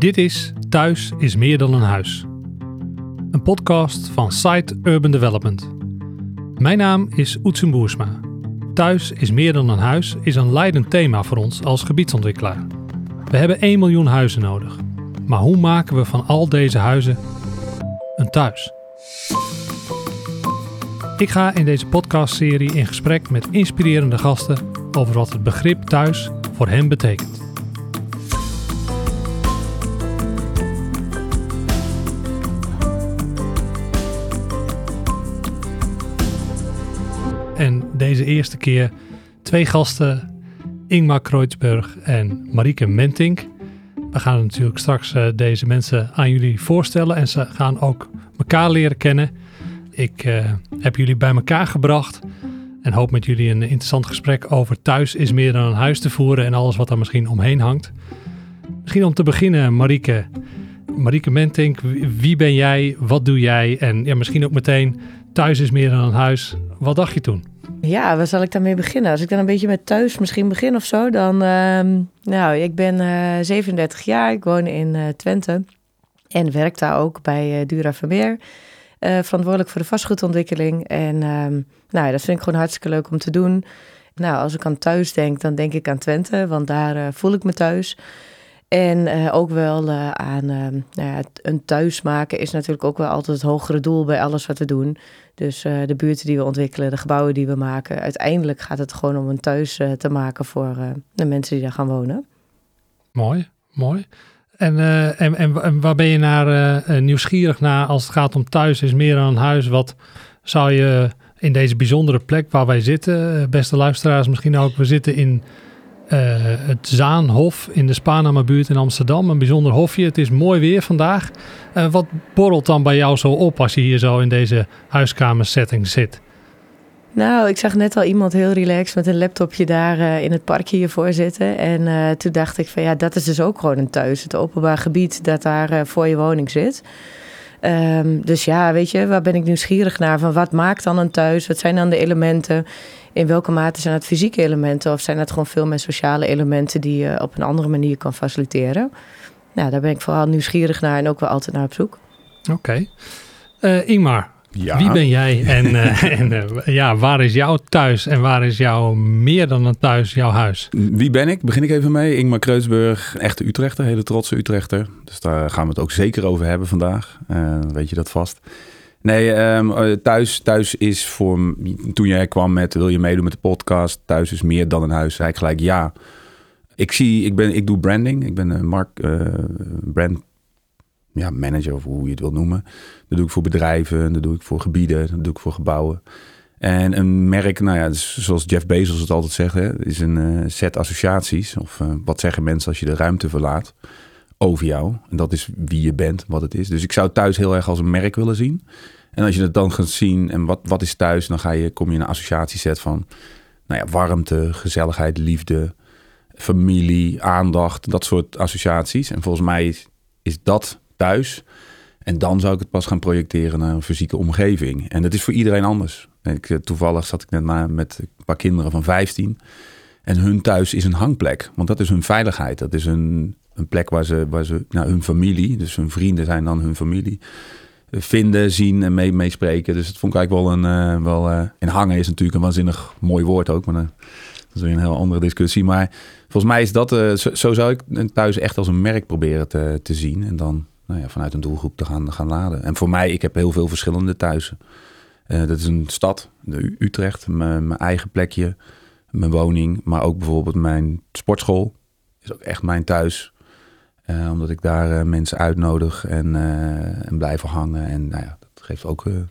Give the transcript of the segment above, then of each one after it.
Dit is Thuis is meer dan een huis. Een podcast van Site Urban Development. Mijn naam is Oetsen Boersma. Thuis is meer dan een huis is een leidend thema voor ons als gebiedsontwikkelaar. We hebben 1 miljoen huizen nodig. Maar hoe maken we van al deze huizen een thuis? Ik ga in deze podcastserie in gesprek met inspirerende gasten over wat het begrip thuis voor hen betekent. Deze eerste keer twee gasten, Ingmar Kreutzberg en Marieke Mentink. We gaan natuurlijk straks uh, deze mensen aan jullie voorstellen en ze gaan ook elkaar leren kennen. Ik uh, heb jullie bij elkaar gebracht en hoop met jullie een interessant gesprek over thuis is meer dan een huis te voeren en alles wat daar misschien omheen hangt. Misschien om te beginnen, Marieke. Marieke Mentink, wie ben jij? Wat doe jij? En ja, misschien ook meteen, thuis is meer dan een huis. Wat dacht je toen? Ja, waar zal ik daarmee beginnen? Als ik dan een beetje met thuis misschien begin of zo, dan... Uh, nou, ik ben uh, eh, 37 jaar, ik woon in uh, Twente en werk daar ook bij uh, Dura Vermeer. verantwoordelijk voor de vastgoedontwikkeling. En um, nou, dat vind ik gewoon hartstikke leuk om te doen. Nou, als ik aan thuis denk, dan denk ik aan Twente, want daar voel ik me thuis. En uh, ook wel uh, aan uh, nou ja, een thuis maken is natuurlijk ook wel altijd het hogere doel bij alles wat we doen. Dus de buurten die we ontwikkelen, de gebouwen die we maken. Uiteindelijk gaat het gewoon om een thuis te maken voor de mensen die daar gaan wonen. Mooi, mooi. En, en, en, waar ben je naar nieuwsgierig naar als het gaat om thuis is meer dan een huis? Wat zou je in deze bijzondere plek waar wij zitten, beste luisteraars misschien ook, we zitten in het Zaanhof in de Spanama-buurt in Amsterdam. Een bijzonder hofje. Het is mooi weer vandaag. Uh, wat borrelt dan bij jou zo op als je hier zo in deze huiskamersetting zit? Nou, ik zag net al iemand heel relaxed met een laptopje daar uh, in het parkje hiervoor zitten. En toen dacht ik van ja, dat is dus ook gewoon een thuis. Het openbaar gebied dat daar voor je woning zit. Um, dus ja, weet je, waar ben ik nieuwsgierig naar? Van wat maakt dan een thuis? Wat zijn dan de elementen? In welke mate zijn het fysieke elementen of zijn het gewoon veel meer sociale elementen die je op een andere manier kan faciliteren? Nou, daar ben ik vooral nieuwsgierig naar en ook wel altijd naar op zoek. Oké. Okay. Uh, Ingmar, ja. wie ben jij en, uh, en uh, ja, waar is jouw thuis en waar is jouw meer dan een thuis, jouw huis? Wie ben ik? Begin ik even mee. Ingmar Kreuzburg, echte Utrechter, hele trotse Utrechter. Dus daar gaan we het ook zeker over hebben vandaag. weet je dat vast. Nee, um, thuis, thuis is voor... Toen jij kwam met wil je meedoen met de podcast... Thuis is meer dan een huis. Ik gelijk ja. Ik, zie, ik, ben, ik doe branding. Ik ben een mark, uh, brand ja, manager of hoe je het wil noemen. Dat doe ik voor bedrijven, dat doe ik voor gebieden, dat doe ik voor gebouwen. En een merk, nou ja, dus zoals Jeff Bezos het altijd zegt, hè, is een set associaties. Of wat zeggen mensen als je de ruimte verlaat over jou. En dat is wie je bent, wat het is. Dus ik zou thuis heel erg als een merk willen zien. En als je het dan gaat zien en wat, wat is thuis, dan ga je, kom je in een associatieset van nou ja, warmte, gezelligheid, liefde, familie, aandacht, dat soort associaties. En volgens mij is, dat thuis. En dan zou ik het pas gaan projecteren naar een fysieke omgeving. En dat is voor iedereen anders. Ik, eh, toevallig zat ik net maar met een paar kinderen van 15. En hun thuis is een hangplek. Want dat is hun veiligheid. Dat is een, een plek waar ze, waar ze nou, hun familie, dus hun vrienden zijn dan hun familie, vinden, zien en mee, meespreken. Dus dat vond ik eigenlijk wel een. Uh, wel, uh, hangen is natuurlijk een waanzinnig mooi woord ook. Maar dat is weer een heel andere discussie. Maar volgens mij is dat. Zo, zo, zou ik thuis echt als een merk proberen te, te zien. En dan nou ja, vanuit een doelgroep te gaan, gaan laden. En voor mij, ik heb heel veel verschillende thuisen. dat is een stad, de Utrecht, mijn eigen plekje, mijn woning. Maar ook bijvoorbeeld mijn sportschool. Is ook echt mijn thuis. Uh, omdat ik daar uh, mensen uitnodig en, uh, en blijven hangen. En nou ja, dat geeft ook een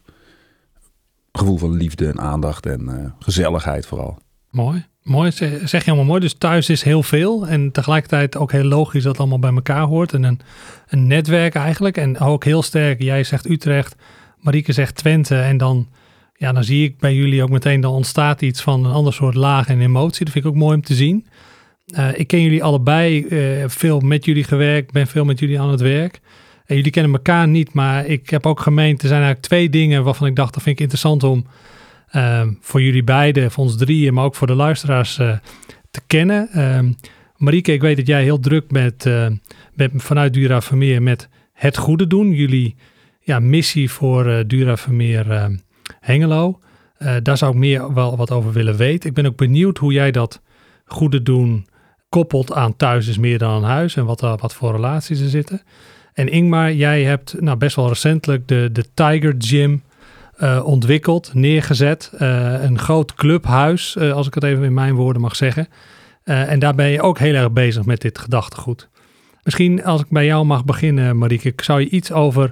gevoel van liefde en aandacht en gezelligheid vooral. Mooi. Mooi, zeg je helemaal mooi. Dus thuis is heel veel en tegelijkertijd ook heel logisch dat het allemaal bij elkaar hoort. En een, een netwerk eigenlijk. En ook heel sterk, jij zegt Utrecht, Marieke zegt Twente. En dan, ja, dan zie ik bij jullie ook meteen, dan ontstaat iets van een ander soort laag en emotie. Dat vind ik ook mooi om te zien. Uh, ik ken jullie allebei, uh, veel met jullie gewerkt, ben veel met jullie aan het werk. En jullie kennen elkaar niet, maar ik heb ook gemeend, er zijn eigenlijk twee dingen waarvan ik dacht, dat vind ik interessant om uh, voor jullie beiden, voor ons drieën, maar ook voor de luisteraars te kennen. Ehm, Marieke, ik weet dat jij heel druk bent, vanuit Dura Vermeer met het goede doen. Jullie ja, missie voor Dura Vermeer Hengelo. daar zou ik meer wel wat over willen weten. Ik ben ook benieuwd hoe jij dat goede doen koppelt aan thuis is meer dan een huis en wat, wat voor relaties er zitten. En Ingmar, jij hebt nou, best wel recentelijk de, de Tiger Gym uh, ontwikkeld, neergezet. Uh, een groot clubhuis, als ik het even in mijn woorden mag zeggen. en daar ben je ook heel erg bezig met dit gedachtegoed. Misschien als ik bij jou mag beginnen, Marieke, zou je iets over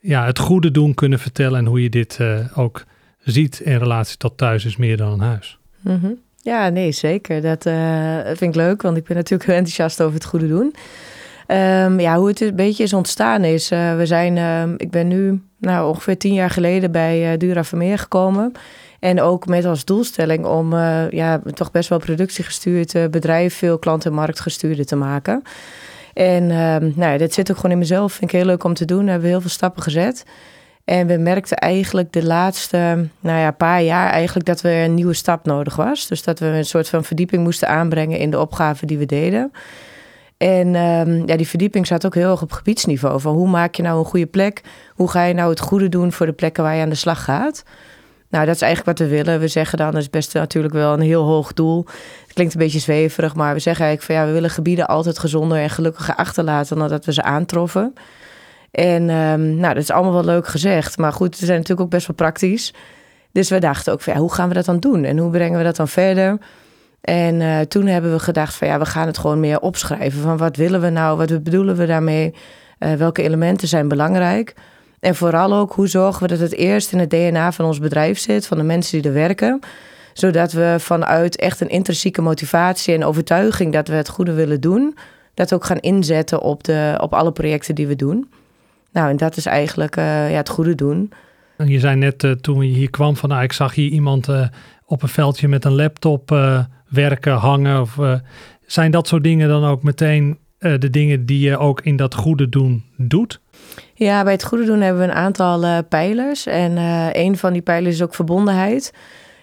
ja, het goede doen kunnen vertellen en hoe je dit ook ziet in relatie tot thuis is meer dan een huis? -hmm. Ja, nee, zeker. Dat vind ik leuk, want ik ben natuurlijk heel enthousiast over het goede doen. Um, ja, hoe het een beetje is ontstaan is, uh, we zijn, uh, ik ben nu nou, ongeveer tien jaar geleden bij uh, Dura Vermeer gekomen. En ook met als doelstelling om ja, toch best wel productiegestuurd bedrijf, veel klant- en marktgestuurde te maken. En um, nou, dit zit ook gewoon in mezelf, vind ik heel leuk om te doen. We hebben heel veel stappen gezet. En we merkten eigenlijk de laatste nou ja, paar jaar eigenlijk dat we een nieuwe stap nodig was. Dus dat we een soort van verdieping moesten aanbrengen in de opgaven die we deden. En um, ja, die verdieping zat ook heel erg op gebiedsniveau. Van hoe maak je nou een goede plek? Hoe ga je nou het goede doen voor de plekken waar je aan de slag gaat? Nou, dat is eigenlijk wat we willen. We zeggen dan, dat is best natuurlijk wel een heel hoog doel. Het klinkt een beetje zweverig, maar we zeggen eigenlijk van ja, we willen gebieden altijd gezonder en gelukkiger achterlaten dan dat we ze aantroffen. En um, nou, dat is allemaal wel leuk gezegd. Maar goed, we zijn natuurlijk ook best wel praktisch. Dus we dachten ook van ja, hoe gaan we dat dan doen? En hoe brengen we dat dan verder? En uh, toen hebben we gedacht van ja, we gaan het gewoon meer opschrijven. Van wat willen we nou, wat bedoelen we daarmee? Uh, welke elementen zijn belangrijk? En vooral ook hoe zorgen we dat het eerst in het DNA van ons bedrijf zit, van de mensen die er werken. Zodat we vanuit echt een intrinsieke motivatie en overtuiging dat we het goede willen doen, dat ook gaan inzetten op, de, op alle projecten die we doen. Nou, en dat is eigenlijk uh, ja, het goede doen. Je zei net toen je hier kwam van nou, ik zag hier iemand op een veldje met een laptop werken, hangen? Of, zijn dat soort dingen dan ook meteen de dingen die je ook in dat goede doen doet? Ja, bij het goede doen hebben we een aantal uh, pijlers. En een van die pijlers is ook verbondenheid.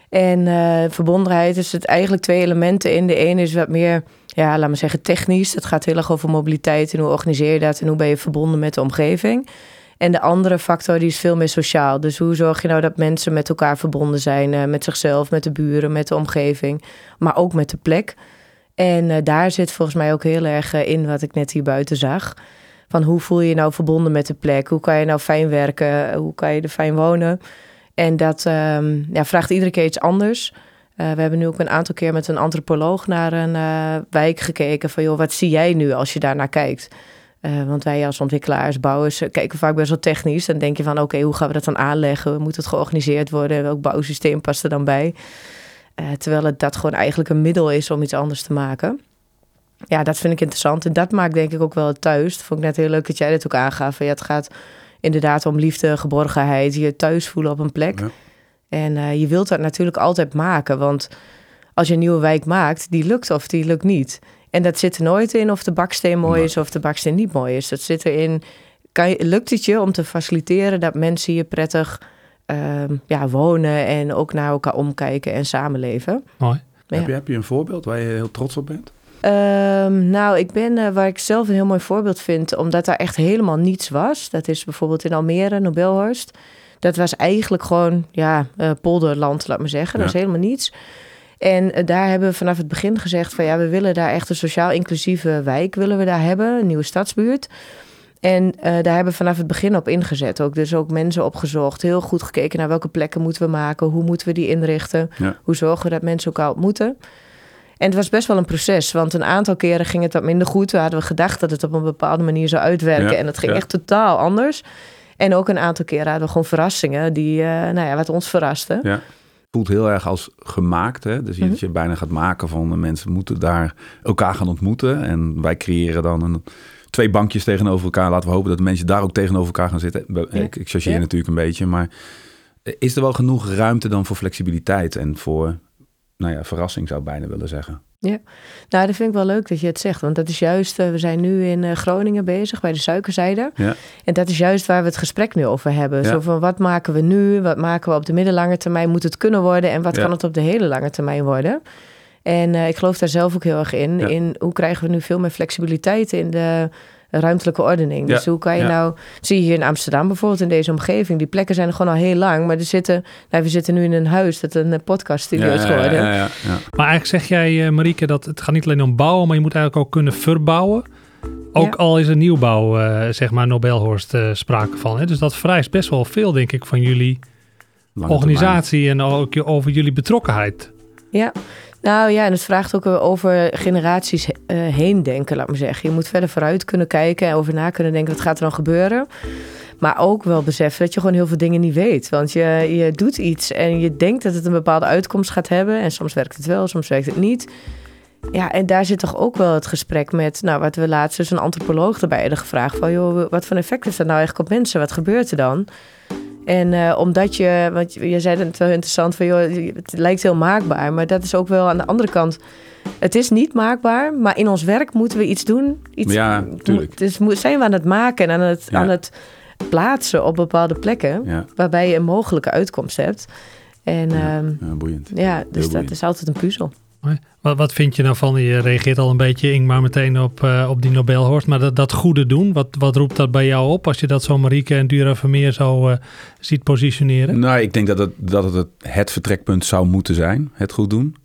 En verbondenheid is het eigenlijk twee elementen in. De ene is wat meer, ja, laat maar zeggen, technisch. Het gaat heel erg over mobiliteit en hoe organiseer je dat en hoe ben je verbonden met de omgeving. En de andere factor die is veel meer sociaal. Dus hoe zorg je nou dat mensen met elkaar verbonden zijn? Uh, met zichzelf, met de buren, met de omgeving. Maar ook met de plek. En uh, daar zit volgens mij ook heel erg uh, in wat ik net hier buiten zag. Van hoe voel je je nou verbonden met de plek? Hoe kan je nou fijn werken? Hoe kan je er fijn wonen? En dat um, ja, vraagt iedere keer iets anders. We hebben nu ook een aantal keer met een antropoloog naar een wijk gekeken. Van joh, wat zie jij nu als je daar naar kijkt? Uh, want wij als ontwikkelaars, bouwers, kijken vaak best wel technisch. Dan denk je van, oké, hoe gaan we dat dan aanleggen? Moet het georganiseerd worden? Welk bouwsysteem past er dan bij? Terwijl het dat gewoon eigenlijk een middel is om iets anders te maken. Ja, dat vind ik interessant. En dat maakt denk ik ook wel het thuis. Dat vond ik net heel leuk dat jij dit ook aangaf. Ja, het gaat inderdaad om liefde, geborgenheid, je thuis voelen op een plek. En je wilt dat natuurlijk altijd maken. Want als je een nieuwe wijk maakt, die lukt of die lukt niet. En dat zit er nooit in of de baksteen mooi is of de baksteen niet mooi is. Dat zit erin. Kan je, lukt het je om te faciliteren dat mensen hier prettig uh, ja, wonen en ook naar elkaar omkijken en samenleven? Mooi. Ja. Heb, je, heb je een voorbeeld waar je heel trots op bent? Um, nou, ik ben uh, waar ik zelf een heel mooi voorbeeld vind, omdat daar echt helemaal niets was. Dat is bijvoorbeeld in Almere, Nobelhorst. Dat was eigenlijk gewoon, ja, uh, polderland, laat maar zeggen. Dat is helemaal niets. En eh, daar hebben we vanaf het begin gezegd van ja, we willen daar echt een sociaal inclusieve wijk willen we daar hebben, een nieuwe stadsbuurt. En uh, daar hebben we vanaf het begin op ingezet. Ook dus ook mensen opgezocht. Heel goed gekeken naar welke plekken moeten we maken. Hoe moeten we die inrichten? Ja. Hoe zorgen we dat mensen elkaar ontmoeten? En het was best wel een proces. Want een aantal keren ging het wat minder goed. We hadden we gedacht dat het op een bepaalde manier zou uitwerken. Ja. En dat ging ja. echt totaal anders. En ook een aantal keren hadden we gewoon verrassingen. Die, uh, nou ja, wat ons verrasten. Ja voelt heel erg als gemaakt. Hè? Dus mm-hmm. dat je bijna gaat maken van de mensen moeten daar elkaar gaan ontmoeten. En wij creëren dan een, twee bankjes tegenover elkaar. Laten we hopen dat de mensen daar ook tegenover elkaar gaan zitten. Ja. Ik, ik chargeer ja. natuurlijk een beetje, maar is er wel genoeg ruimte dan voor flexibiliteit en voor nou ja, verrassing zou ik bijna willen zeggen. Ja, nou dat vind ik wel leuk dat je het zegt. Want dat is juist, uh, we zijn nu in uh, Groningen bezig bij de suikerzijde. Ja. En dat is juist waar we het gesprek nu over hebben. Ja. Zo van wat maken we nu, wat maken we op de middellange termijn, moet het kunnen worden en wat ja. kan het op de hele lange termijn worden. En ik geloof daar zelf ook heel erg in. In hoe krijgen we nu veel meer flexibiliteit in de ruimtelijke ordening. Dus hoe kan je ja. nou, zie je hier in Amsterdam bijvoorbeeld in deze omgeving, die plekken zijn er gewoon al heel lang, maar er zitten, nou, we zitten nu in een huis dat een eh, podcaststudio is geworden. ja, ja, ja. Maar eigenlijk zeg jij, eh, Marieke, dat het gaat niet alleen om bouwen, maar je moet eigenlijk ook kunnen verbouwen. Ook Ja. al is er nieuwbouw, eh, zeg maar, Nobelhorst eh, sprake van. Hè? Dus dat vereist best wel veel, denk ik, van jullie Lange organisatie en ook je- over jullie betrokkenheid. Ja, nou ja, en het vraagt ook over generaties eh, heen denken, laat maar zeggen. Je moet verder vooruit kunnen kijken en over na kunnen denken, wat gaat er dan gebeuren? Maar ook wel beseffen dat je gewoon heel veel dingen niet weet. Want je, je doet iets en je denkt dat het een bepaalde uitkomst gaat hebben. En soms werkt het wel, soms werkt het niet. Ja, en daar zit toch ook wel het gesprek met, nou, wat we laatst dus een antropoloog erbij hadden gevraagd. Van, joh, wat voor effect heeft dat nou eigenlijk op mensen? Wat gebeurt er dan? En eh, omdat je, want je zei het wel interessant van, joh, het lijkt heel maakbaar, maar dat is ook wel aan de andere kant. Het is niet maakbaar, maar in ons werk moeten we iets doen. Iets, Ja, tuurlijk. Dus zijn we aan het maken en aan het, Ja. aan het plaatsen op bepaalde plekken, Ja, waarbij je een mogelijke uitkomst hebt. En Ja. ja, boeiend. ja dus dat boeiend. is altijd een puzzel. Wat, wat vind je nou van, je reageert al een beetje, Ingmar, meteen op, eh, op die Nobelhorst. Maar dat, goede doen, wat, wat roept dat bij jou op als je dat zo Marieke en Dura Vermeer zo eh, ziet positioneren? Nou, ik denk dat het, dat het het- vertrekpunt zou moeten zijn, het goed doen.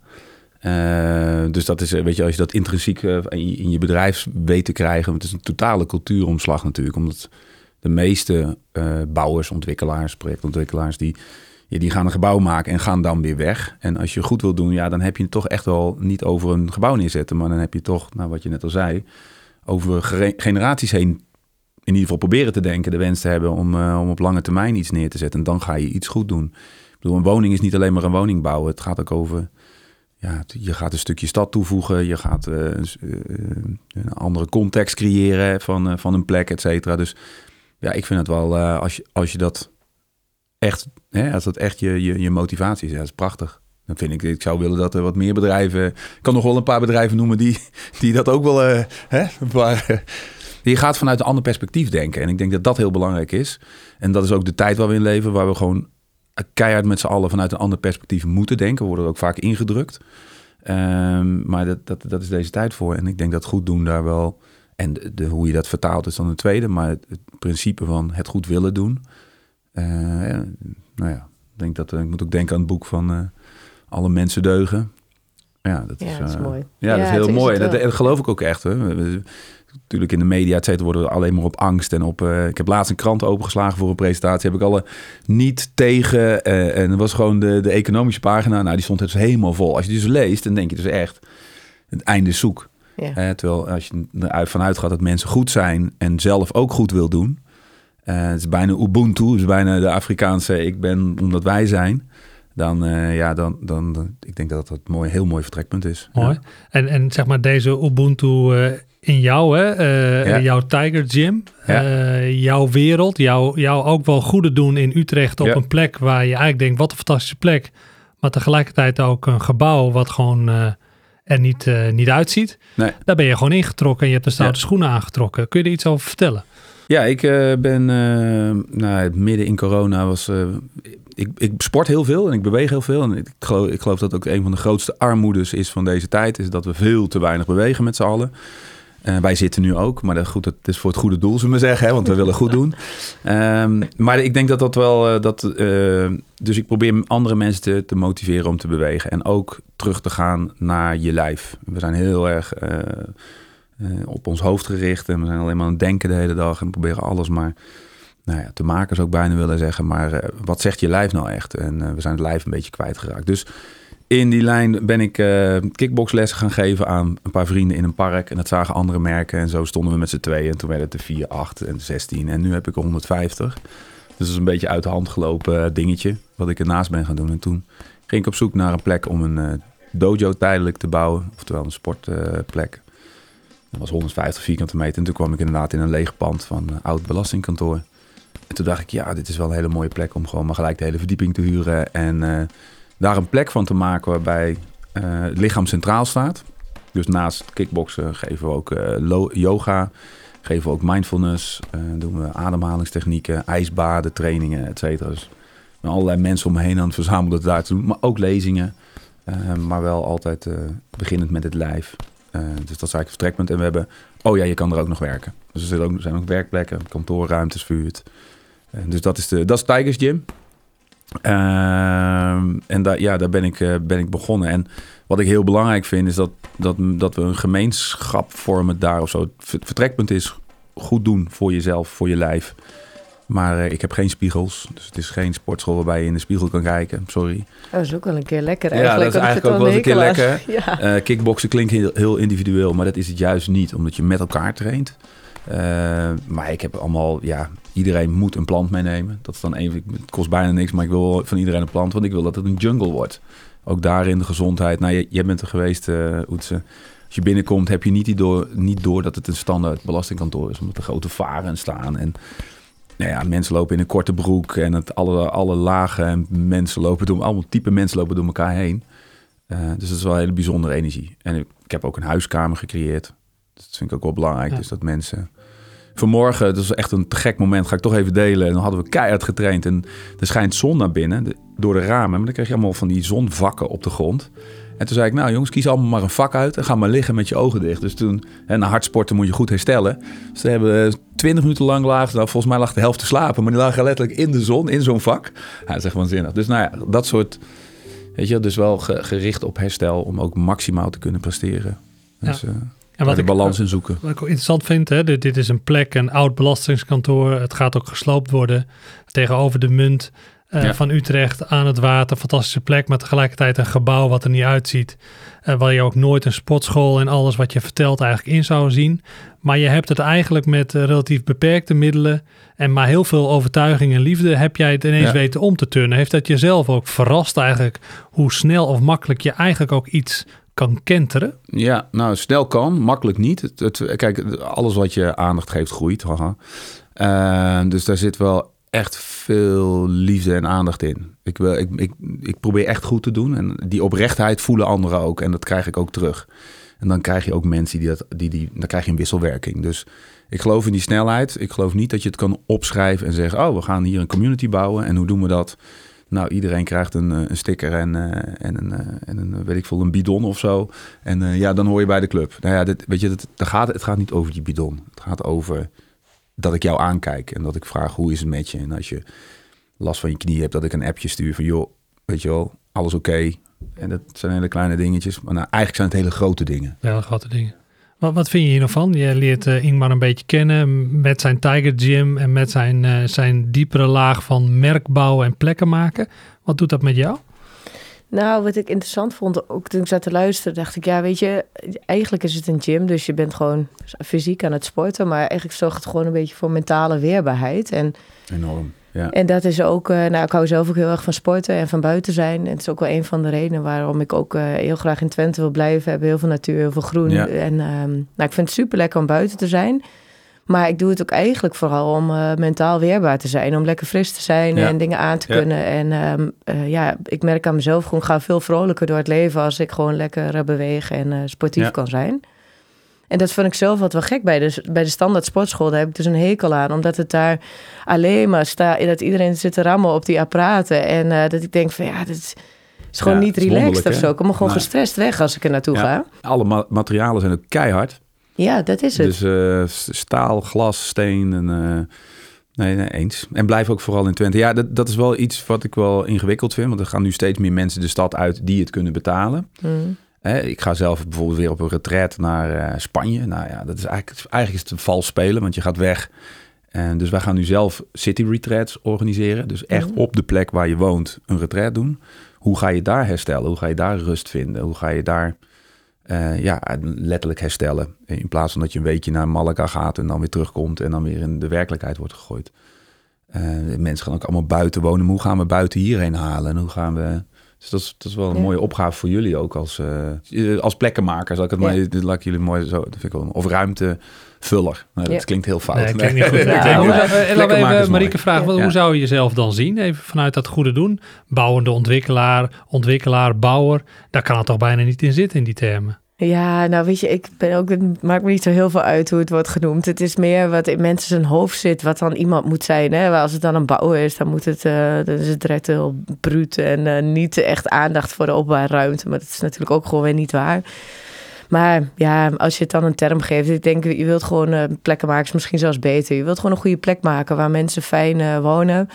Eh, dus dat is, weet je, als je dat intrinsiek in, je, bedrijf weet te krijgen, want het is een totale cultuuromslag natuurlijk, omdat de meeste bouwers, ontwikkelaars, projectontwikkelaars, die, die gaan een gebouw maken en gaan dan weer weg. En als je goed wil doen, ja, dan heb je het toch echt wel niet over een gebouw neerzetten, maar dan heb je toch, nou, wat je net al zei, over generaties heen in ieder geval proberen te denken, de wens te hebben om, eh, om op lange termijn iets neer te zetten. En dan ga je iets goed doen. Ik bedoel, een woning is niet alleen maar een woning bouwen. Het gaat ook over, ja, je gaat een stukje stad toevoegen. Je gaat eh, eh, een andere context creëren van, van een plek, et cetera. Dus ja, ik vind het wel, als, je, als je dat echt, hè, als dat echt je, je, je motivatie is, dat is prachtig. Dan vind ik, ik zou willen dat er wat meer bedrijven, ik kan nog wel een paar bedrijven noemen die, die dat ook wel, eh, hè, eh, je gaat vanuit een ander perspectief denken. En ik denk dat dat heel belangrijk is. En dat is ook de tijd waar we in leven, waar we gewoon keihard met z'n allen vanuit een ander perspectief moeten denken. We worden er ook vaak ingedrukt. Ehm, maar dat, dat, dat is deze tijd voor. En ik denk dat goed doen daar wel. En de, hoe je dat vertaalt is dan een tweede. Maar het principe van het goed willen doen. Eh, ja, nou ja, ik denk dat eh, ik moet ook denken aan het boek van eh, Alle mensen deugen. Ja, dat Ja, is, dat is mooi. Ja, dat is heel is mooi. En dat, geloof ik ook echt. Hè. Natuurlijk in de media, et cetera, worden we alleen maar op angst en op... ik heb laatst een krant opengeslagen voor een presentatie. Heb ik alle niet tegen... en dat was gewoon de, de economische pagina. Nou, die stond dus helemaal vol. Als je die dus leest, dan denk je dus echt... Het einde is zoek. Ja. Terwijl als je eruit vanuit gaat dat mensen goed zijn... en zelf ook goed wil doen... eh, het is bijna Ubuntu, het is bijna de Afrikaanse... ik ben omdat wij zijn... Dan, eh, ja, dan, dan, dan, ik denk dat dat een mooi, heel mooi vertrekpunt is. Mooi. Ja. En, en zeg maar deze Ubuntu eh, in jou, hè? Ja. jouw Tiger Gym, Ja. jouw wereld, jou, jou ook wel goede doen in Utrecht op een plek waar je eigenlijk denkt, wat een fantastische plek. Maar tegelijkertijd ook een gebouw wat gewoon er niet, niet uitziet. Nee. Daar ben je gewoon ingetrokken en je hebt de stoute schoenen aangetrokken. Kun je er iets over vertellen? Ja, ik eh, ben eh, nou, midden in corona was. eh, ik, ik sport heel veel en ik beweeg heel veel. En ik geloof, ik geloof dat ook een van de grootste armoedes is van deze tijd. Is dat we veel te weinig bewegen met z'n allen. Wij zitten nu ook, maar dat, goed, dat is voor het goede doel, zullen we maar zeggen. Hè, want we willen goed doen. Ehm, maar ik denk dat dat wel... dat, dus ik probeer andere mensen te, te motiveren om te bewegen. En ook terug te gaan naar je lijf. We zijn heel erg... eh, op ons hoofd gericht. En we zijn alleen maar aan het denken de hele dag en proberen alles maar nou ja, te maken, zou ik bijna willen zeggen. Maar eh, wat zegt je lijf nou echt? En eh, we zijn het lijf een beetje kwijtgeraakt. Dus in die lijn ben ik kickboxlessen gaan geven aan een paar vrienden in een park. En dat zagen andere merken. En zo stonden we met z'n tweeën. En toen werden het er 4, 8 en 16. En nu heb ik er 150. Dus dat is een beetje uit de hand gelopen dingetje. Wat ik ernaast ben gaan doen. En toen ging ik op zoek naar een plek om een dojo tijdelijk te bouwen. Oftewel een sportplek. Dat was 150 vierkante meter. En toen kwam ik inderdaad in een leeg pand van een oud belastingkantoor. En toen dacht ik, ja, dit is wel een hele mooie plek om gewoon maar gelijk de hele verdieping te huren. En eh, daar een plek van te maken waarbij eh, het lichaam centraal staat. Dus naast kickboksen geven we ook eh, yoga, geven we ook mindfulness, eh, doen we ademhalingstechnieken, ijsbaden, trainingen, et cetera. Dus allerlei mensen om me heen aan het verzamelen daar te doen. Maar ook lezingen. Eh, maar wel altijd beginnend met het lijf. Uh, dus dat is eigenlijk het vertrekpunt. En we hebben, oh ja, je kan er ook nog werken. Dus er zijn ook, werkplekken, kantoorruimtes verhuurd. dus dat is, de, dat is Tigers Gym. Ehm, en daar, ja, daar ben ik, ben ik begonnen. En wat ik heel belangrijk vind, is dat, dat, dat we een gemeenschap vormen daar of zo. Het vertrekpunt is goed doen voor jezelf, voor je lijf. Maar uh, ik heb geen spiegels. Dus het is geen sportschool waarbij je in de spiegel kan kijken. Sorry. Dat is ook wel een keer lekker eigenlijk. Ja, dat is eigenlijk ook wel een keer lekker. Ja. Uh, kickboksen klinkt heel, heel, individueel, maar dat is het juist niet. Omdat je met elkaar traint. Uh, maar ik heb allemaal, ja, iedereen moet een plant meenemen. Dat is dan even, het kost bijna niks, maar ik wil van iedereen een plant. Want ik wil dat het een jungle wordt. Ook daarin de gezondheid. Nou, je, jij bent er geweest, uh, Oetse. Als je binnenkomt heb je niet door, niet door dat het een standaard belastingkantoor is. Omdat er grote varen staan en nou ja, mensen lopen in een korte broek en het, alle, alle lagen mensen lopen door, allemaal type mensen lopen door elkaar heen. Uh, dus dat is wel een hele bijzondere energie. En ik, ik, heb ook een huiskamer gecreëerd. Dat vind ik ook wel belangrijk. Dus dat mensen. Vanmorgen, dat was echt een te gek moment, ga ik toch even delen. En dan hadden we keihard getraind en er schijnt zon naar binnen door de ramen. Maar dan krijg je allemaal van die zonvakken op de grond. En toen zei ik, nou jongens, kies allemaal maar een vak uit en ga maar liggen met je ogen dicht. Dus toen, en na hardsporten moet je goed herstellen. Dus ze hebben twintig minuten lang lagen, nou, volgens mij lag de helft te slapen, maar die lagen letterlijk in de zon, in zo'n vak. Ja, dat is echt waanzinnig. Dus nou ja, dat soort, weet je, dus wel gericht op herstel om ook maximaal te kunnen presteren. Dus, ja. Uh, en wat de ik, balans in zoeken. Wat ik ook interessant vind, hè, dit, dit is een plek, een oud belastingskantoor. Het gaat ook gesloopt worden tegenover de munt. Uh, ja. van Utrecht aan het water. Fantastische plek, maar tegelijkertijd een gebouw wat er niet uitziet. Uh, waar je ook nooit een sportschool en alles wat je vertelt eigenlijk in zou zien. Maar je hebt het eigenlijk met uh, relatief beperkte middelen en maar heel veel overtuiging en liefde heb jij het ineens ja. weten om te turnen. Heeft dat jezelf ook verrast eigenlijk hoe snel of makkelijk je eigenlijk ook iets kan kenteren? Ja, nou snel kan, makkelijk niet. Het, het, kijk, alles wat je aandacht geeft groeit. Haha. dus daar zit wel echt veel liefde en aandacht in. Ik, wil, ik, ik, ik probeer echt goed te doen. En die oprechtheid voelen anderen ook. En dat krijg ik ook terug. En dan krijg je ook mensen die dat, die, die, dan krijg je een wisselwerking. Dus ik geloof in die snelheid. Ik geloof niet dat je het kan opschrijven en zeggen: Oh, we gaan hier een community bouwen. En hoe doen we dat? Nou, iedereen krijgt een, een sticker en, uh, en, een, uh, en een, weet ik veel, een bidon of zo. En ja, dan hoor je bij de club. Nou ja, dit, weet je, dat gaat, het gaat niet over die bidon. Het gaat over dat ik jou aankijk en dat ik vraag hoe is het met je. En als je last van je knie hebt, dat ik een appje stuur van joh, weet je wel, alles oké. En dat zijn hele kleine dingetjes. Maar nou, eigenlijk zijn het hele grote dingen. Ja, grote dingen. Wat, wat vind je hier nog van? Je leert uh, Ingmar een beetje kennen met zijn Tiger Gym en met zijn, uh, zijn diepere laag van merkbouw en plekken maken. Wat doet dat met jou? Nou, wat ik interessant vond, ook toen ik zat te luisteren, dacht ik, ja, weet je, eigenlijk is het een gym, dus je bent gewoon fysiek aan het sporten, maar eigenlijk zorgt het gewoon een beetje voor mentale weerbaarheid. En, Enorm, ja. En dat is ook, uh, nou, ik hou zelf ook heel erg van sporten en van buiten zijn. En het is ook wel een van de redenen waarom ik ook uh, heel graag in Twente wil blijven. We hebben heel veel natuur, heel veel groen. Ja. En um, nou, ik vind het super lekker om buiten te zijn. Maar ik doe het ook eigenlijk vooral om uh, mentaal weerbaar te zijn. Om lekker fris te zijn Ja. en dingen aan te Ja. kunnen. En ehm, eh, ja, ik merk aan mezelf gewoon, ga veel vrolijker door het leven als ik gewoon lekker eh, beweeg en eh, sportief Ja. kan zijn. En dat vond ik zelf wat wel gek bij de, bij de standaard sportschool. Daar heb ik dus een hekel aan. Omdat het daar alleen maar staat. Dat iedereen zit te rammen op die apparaten. En eh, dat ik denk van ja, dat is, is gewoon Ja, niet is relaxed of zo. Ik kom er gewoon Nee. gestrest weg als ik er naartoe Ja. ga. Alle ma- materialen zijn ook keihard. Ja, dat is het. Dus eh, staal, glas, steen en... eh, nee, nee, eens. En blijf ook vooral in Twente. Ja, dat, dat is wel iets wat ik wel ingewikkeld vind. Want er gaan nu steeds meer mensen de stad uit die het kunnen betalen. Mm. Ik ga zelf bijvoorbeeld weer op een retreat naar eh, Spanje. Nou ja, dat is eigenlijk, eigenlijk is het vals spelen, want je gaat weg. En dus wij gaan nu zelf city retreats organiseren. Dus echt Mhm. op de plek waar je woont een retreat doen. Hoe ga je daar herstellen? Hoe ga je daar rust vinden? Hoe ga je daar eh, ja, letterlijk herstellen? In plaats van dat je een weekje naar Malaga gaat en dan weer terugkomt en dan weer in de werkelijkheid wordt gegooid. Eh, mensen gaan ook allemaal buiten wonen. Maar hoe gaan we buiten hierheen halen? En hoe gaan we... Dus dat is, dat is wel een Ja. mooie opgave voor jullie ook als, eh, als plekkenmaker. Zal ik het Ja. maar, dit laat ik jullie mooi zo, dat vind ik wel, of ruimtevuller. Nou, dat Ja. klinkt heel fout. Nee, ik klinkt niet goed. Ja, eh, laten we even mooi. Marieke vragen, wat- hoe zou je jezelf dan zien? Even vanuit dat goede doen. Bouwende ontwikkelaar, ontwikkelaar, bouwer. Daar kan het toch bijna niet in zitten in die termen. Ja, nou weet je, ik ben ook, het maakt me niet zo heel veel uit hoe het wordt genoemd. Het is meer wat in mensen zijn hoofd zit, wat dan iemand moet zijn. Hè? Als het dan een bouwer is, dan, moet het, uh, dan is het direct heel bruut en uh, niet echt aandacht voor de openbare ruimte. Maar dat is natuurlijk ook gewoon weer niet waar. Maar ja, als je het dan een term geeft, ik denk, je wilt gewoon uh, plekken maken, is misschien zelfs beter. Je wilt gewoon een goede plek maken waar mensen fijn wonen.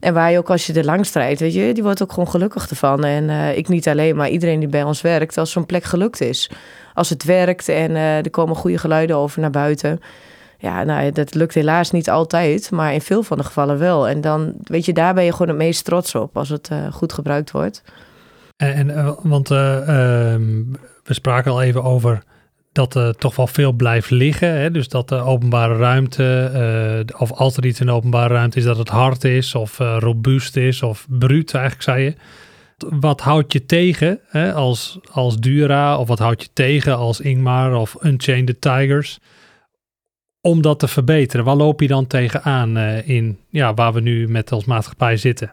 En waar je ook als je er langs rijdt, weet je, die wordt ook gewoon gelukkig ervan. En uh, ik niet alleen, maar iedereen die bij ons werkt, als zo'n plek gelukt is. Als het werkt en er komen goede geluiden over naar buiten. Ja, nou, dat lukt helaas niet altijd, maar in veel van de gevallen wel. En dan, weet je, daar ben je gewoon het meest trots op als het goed gebruikt wordt. En, en want ehm, we spraken al even over dat er toch wel veel blijft liggen. Hè? Dus dat de openbare ruimte, uh, of als er iets in openbare ruimte is, dat het hard is of uh, robuust is of bruut eigenlijk, zei je. Wat houdt je tegen hè? Als, als Dura of wat houdt je tegen als Ingmar of Unchained the Tigers om dat te verbeteren? Waar loop je dan tegenaan uh, in ja, waar we nu met als maatschappij zitten?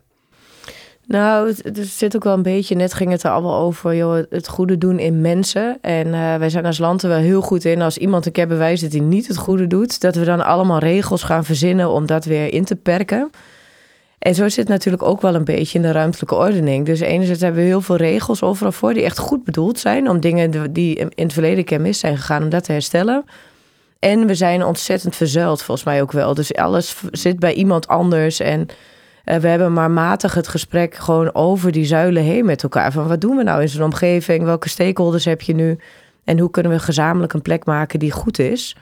Nou, er zit ook wel een beetje, net ging het er allemaal over, joh, het goede doen in mensen. En uh, wij zijn als land er wel heel goed in, als iemand een keer bewijst dat hij niet het goede doet, dat we dan allemaal regels gaan verzinnen om dat weer in te perken. En zo zit het natuurlijk ook wel een beetje in de ruimtelijke ordening. Dus enerzijds hebben we heel veel regels overal voor die echt goed bedoeld zijn om dingen die in het verleden keer mis zijn gegaan, om dat te herstellen. En we zijn ontzettend verzuild, volgens mij ook wel. Dus alles zit bij iemand anders en... Uh, we hebben maar matig het gesprek gewoon over die zuilen heen met elkaar. Van wat doen we nou in zo'n omgeving? Welke stakeholders heb je nu? En hoe kunnen we gezamenlijk een plek maken die goed is?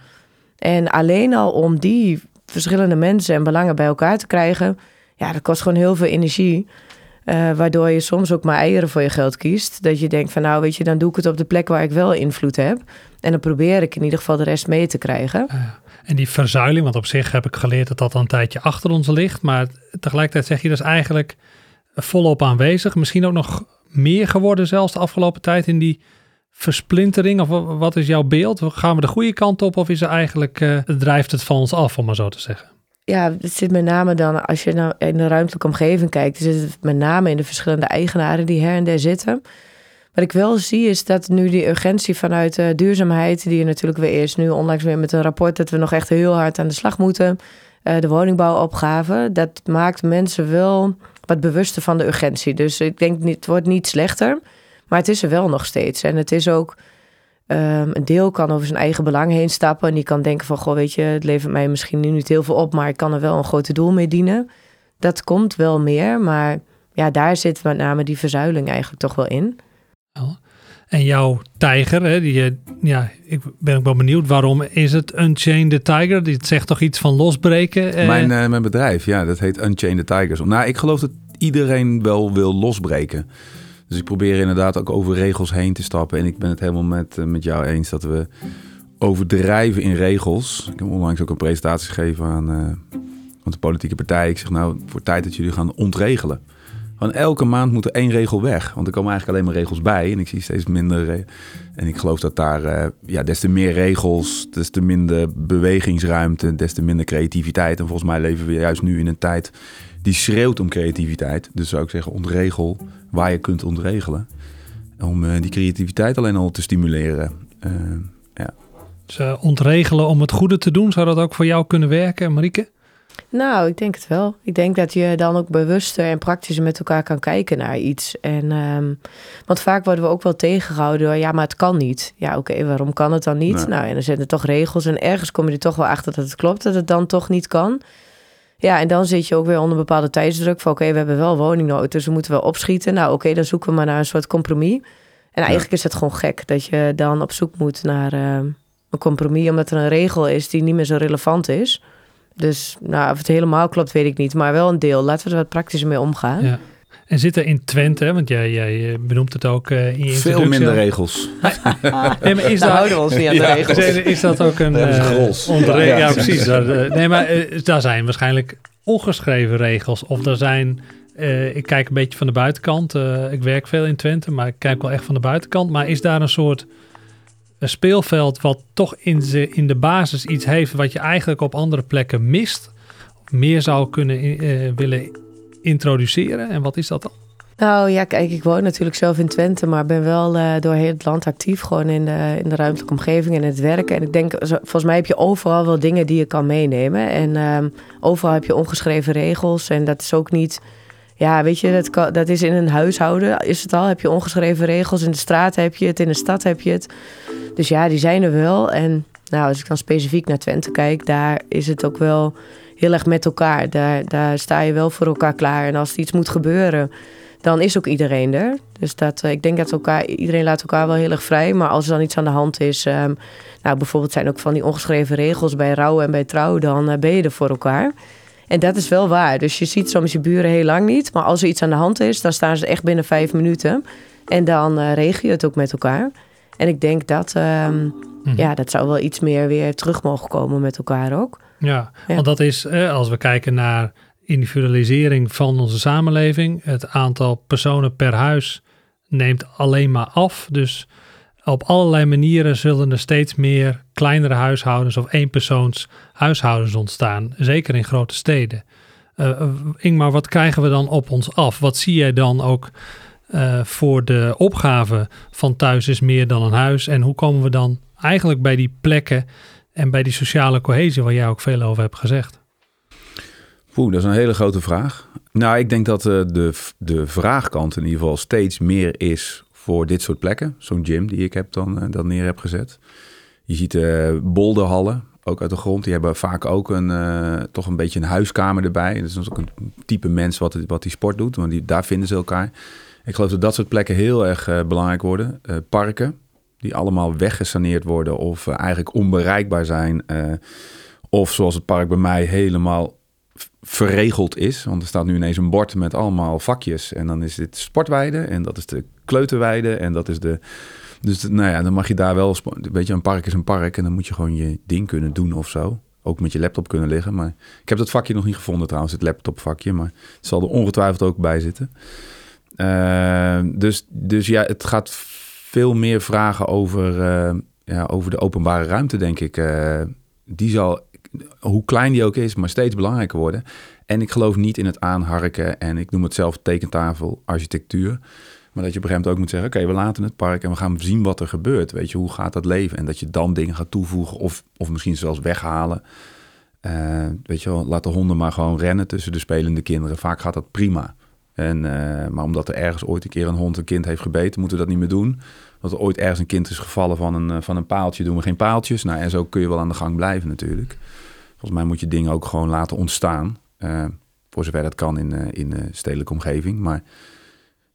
En alleen al om die verschillende mensen en belangen bij elkaar te krijgen, ja, dat kost gewoon heel veel energie. Uh, waardoor je soms ook maar eieren voor je geld kiest. Dat je denkt van nou weet je, dan doe ik het op de plek waar ik wel invloed heb. En dan probeer ik in ieder geval de rest mee te krijgen. Uh. En die verzuiling, want op zich heb ik geleerd dat dat al een tijdje achter ons ligt. Maar tegelijkertijd zeg je dus eigenlijk volop aanwezig. Misschien ook nog meer geworden zelfs de afgelopen tijd in die versplintering. Of wat is jouw beeld? Gaan we de goede kant op of is er eigenlijk, uh, drijft het van ons af, om maar zo te zeggen? Ja, het zit met name dan, als je nou in de ruimtelijke omgeving kijkt, zit het met name in de verschillende eigenaren die her en der zitten. Wat ik wel zie is dat nu die urgentie vanuit uh, duurzaamheid, die er natuurlijk weer is, nu onlangs weer met een rapport dat we nog echt heel hard aan de slag moeten, uh, de woningbouwopgave, dat maakt mensen wel wat bewuster van de urgentie. Dus ik denk, het wordt niet slechter, maar het is er wel nog steeds. En het is ook, um, een deel kan over zijn eigen belang heen stappen en die kan denken van, goh, weet je, het levert mij misschien nu niet heel veel op, maar ik kan er wel een grote doel mee dienen. Dat komt wel meer, maar ja, daar zit met name die verzuiling eigenlijk toch wel in. En jouw tijger, hè, die, ja, ik ben ook wel benieuwd, waarom is het Unchained the Tiger? Die zegt toch iets van losbreken? Eh? Mijn, uh, mijn bedrijf, ja, dat heet Unchained the Tigers. Nou, ik geloof dat iedereen wel wil losbreken. Dus ik probeer inderdaad ook over regels heen te stappen. En ik ben het helemaal met, met jou eens dat we overdrijven in regels. Ik heb onlangs ook een presentatie gegeven aan, uh, aan de politieke partij. Ik zeg nou, voor tijd dat jullie gaan ontregelen. Gewoon elke maand moet er één regel weg. Want er komen eigenlijk alleen maar regels bij. En ik zie steeds minder. En ik geloof dat daar, uh, ja, des te meer regels, des te minder bewegingsruimte, des te minder creativiteit. En volgens mij leven we juist nu in een tijd die schreeuwt om creativiteit. Dus zou ik zeggen, ontregel waar je kunt ontregelen. Om uh, die creativiteit alleen al te stimuleren. Uh, ja. Dus ontregelen om het goede te doen, zou dat ook voor jou kunnen werken, Marieke? Nou, ik denk het wel. Ik denk dat je dan ook bewuster en praktischer met elkaar kan kijken naar iets. En, um, want vaak worden we ook wel tegengehouden door, ja, maar het kan niet. Ja, oké, waarom kan het dan niet? Nee. Nou, en dan zijn er toch regels en ergens kom je er toch wel achter dat het klopt dat het dan toch niet kan. Ja, en dan zit je ook weer onder bepaalde tijdsdruk van, oké, we hebben wel woningnood, dus we moeten wel opschieten. Nou, oké, dan zoeken we maar naar een soort compromis. En eigenlijk ja. is het gewoon gek dat je dan op zoek moet naar uh, een compromis, omdat er een regel is die niet meer zo relevant is. Dus nou, of het helemaal klopt, weet ik niet. Maar wel een deel. Laten we er wat praktischer mee omgaan. Ja. En zit er in Twente, want jij, jij benoemt het ook uh, in je Veel minder regels. nee, maar is daar houden we ons niet aan de ja. regels. Is dat ook een... Uh, ja, ja, precies. nee, maar uh, daar zijn waarschijnlijk ongeschreven regels. Of er zijn... ik kijk een beetje van de buitenkant. ik werk veel in Twente, maar ik kijk wel echt van de buitenkant. Maar is daar een soort een speelveld wat toch in de, in de basis iets heeft wat je eigenlijk op andere plekken mist, meer zou kunnen uh, willen introduceren. En wat is dat dan? Nou ja, kijk, ik woon natuurlijk zelf in Twente, maar ben wel uh, door heel het land actief, gewoon in de, in de ruimtelijke omgeving en het werken. En ik denk, volgens mij heb je overal wel dingen die je kan meenemen. En um, overal heb je ongeschreven regels. En dat is ook niet, ja, weet je, dat, dat is in een huishouden, is het al, heb je ongeschreven regels. In de straat heb je het, in de stad heb je het. Dus ja, die zijn er wel. En nou, als ik dan specifiek naar Twente kijk, daar is het ook wel heel erg met elkaar. Daar, daar sta je wel voor elkaar klaar. En als er iets moet gebeuren dan is ook iedereen er. Dus dat, eh, ik denk dat elkaar, iedereen laat elkaar wel heel erg vrij. Maar als er dan iets aan de hand is, um, nou bijvoorbeeld zijn ook van die ongeschreven regels bij rouw en bij trouw, dan uh, ben je er voor elkaar. En dat is wel waar. Dus je ziet soms je buren heel lang niet. Maar als er iets aan de hand is, dan staan ze echt binnen vijf minuten. En dan uh, regel je het ook met elkaar. En ik denk dat, um, ja, dat zou wel iets meer weer terug mogen komen met elkaar ook. Ja, ja. want dat is, als we kijken naar individualisering van onze samenleving. Het aantal personen per huis neemt alleen maar af. Dus op allerlei manieren zullen er steeds meer kleinere huishoudens of eenpersoons huishoudens ontstaan. Zeker in grote steden. Uh, Ingmar, wat krijgen we dan op ons af? Wat zie jij dan ook uh, voor de opgave van thuis is meer dan een huis? En hoe komen we dan eigenlijk bij die plekken en bij die sociale cohesie waar jij ook veel over hebt gezegd? Oeh, dat is een hele grote vraag. Nou, ik denk dat de, de vraagkant in ieder geval steeds meer is voor dit soort plekken. Zo'n gym die ik heb dan, uh, dan neer heb gezet. Je ziet uh, bolderhallen, ook uit de grond. Die hebben vaak ook een, toch een beetje een huiskamer erbij. Dat is ook een type mens wat, wat die sport doet, want die, daar vinden ze elkaar. Ik geloof dat dat soort plekken heel erg belangrijk worden. parken, die allemaal weggesaneerd worden of eigenlijk onbereikbaar zijn. of zoals het park bij mij helemaal verregeld is. Want er staat nu ineens een bord met allemaal vakjes. En dan is dit sportweide en dat is de kleuterweide en dat is de... Dus nou ja, dan mag je daar wel... Weet je, een park is een park en dan moet je gewoon je ding kunnen doen of zo. Ook met je laptop kunnen liggen. Maar ik heb dat vakje nog niet gevonden trouwens, het laptopvakje. Maar het zal er ongetwijfeld ook bij zitten. Uh, dus, dus ja, het gaat veel meer vragen over, uh, ja, over de openbare ruimte, denk ik. Uh, die zal hoe klein die ook is, maar steeds belangrijker worden. En ik geloof niet in het aanharken en ik noem het zelf tekentafel architectuur. Maar dat je op een gegeven moment ook moet zeggen: Oké, we laten het park en we gaan zien wat er gebeurt. Weet je, hoe gaat dat leven? En dat je dan dingen gaat toevoegen of, of misschien zelfs weghalen. Uh, weet je wel, laat de honden maar gewoon rennen tussen de spelende kinderen. Vaak gaat dat prima. En, uh, maar omdat er ergens ooit een keer een hond een kind heeft gebeten, moeten we dat niet meer doen. Dat er ooit ergens een kind is gevallen van een, eh, van een paaltje, doen we geen paaltjes. Nou, en zo kun je wel aan de gang blijven natuurlijk. Volgens mij moet je dingen ook gewoon laten ontstaan. Uh, voor zover dat kan in, uh, in de stedelijke omgeving. Maar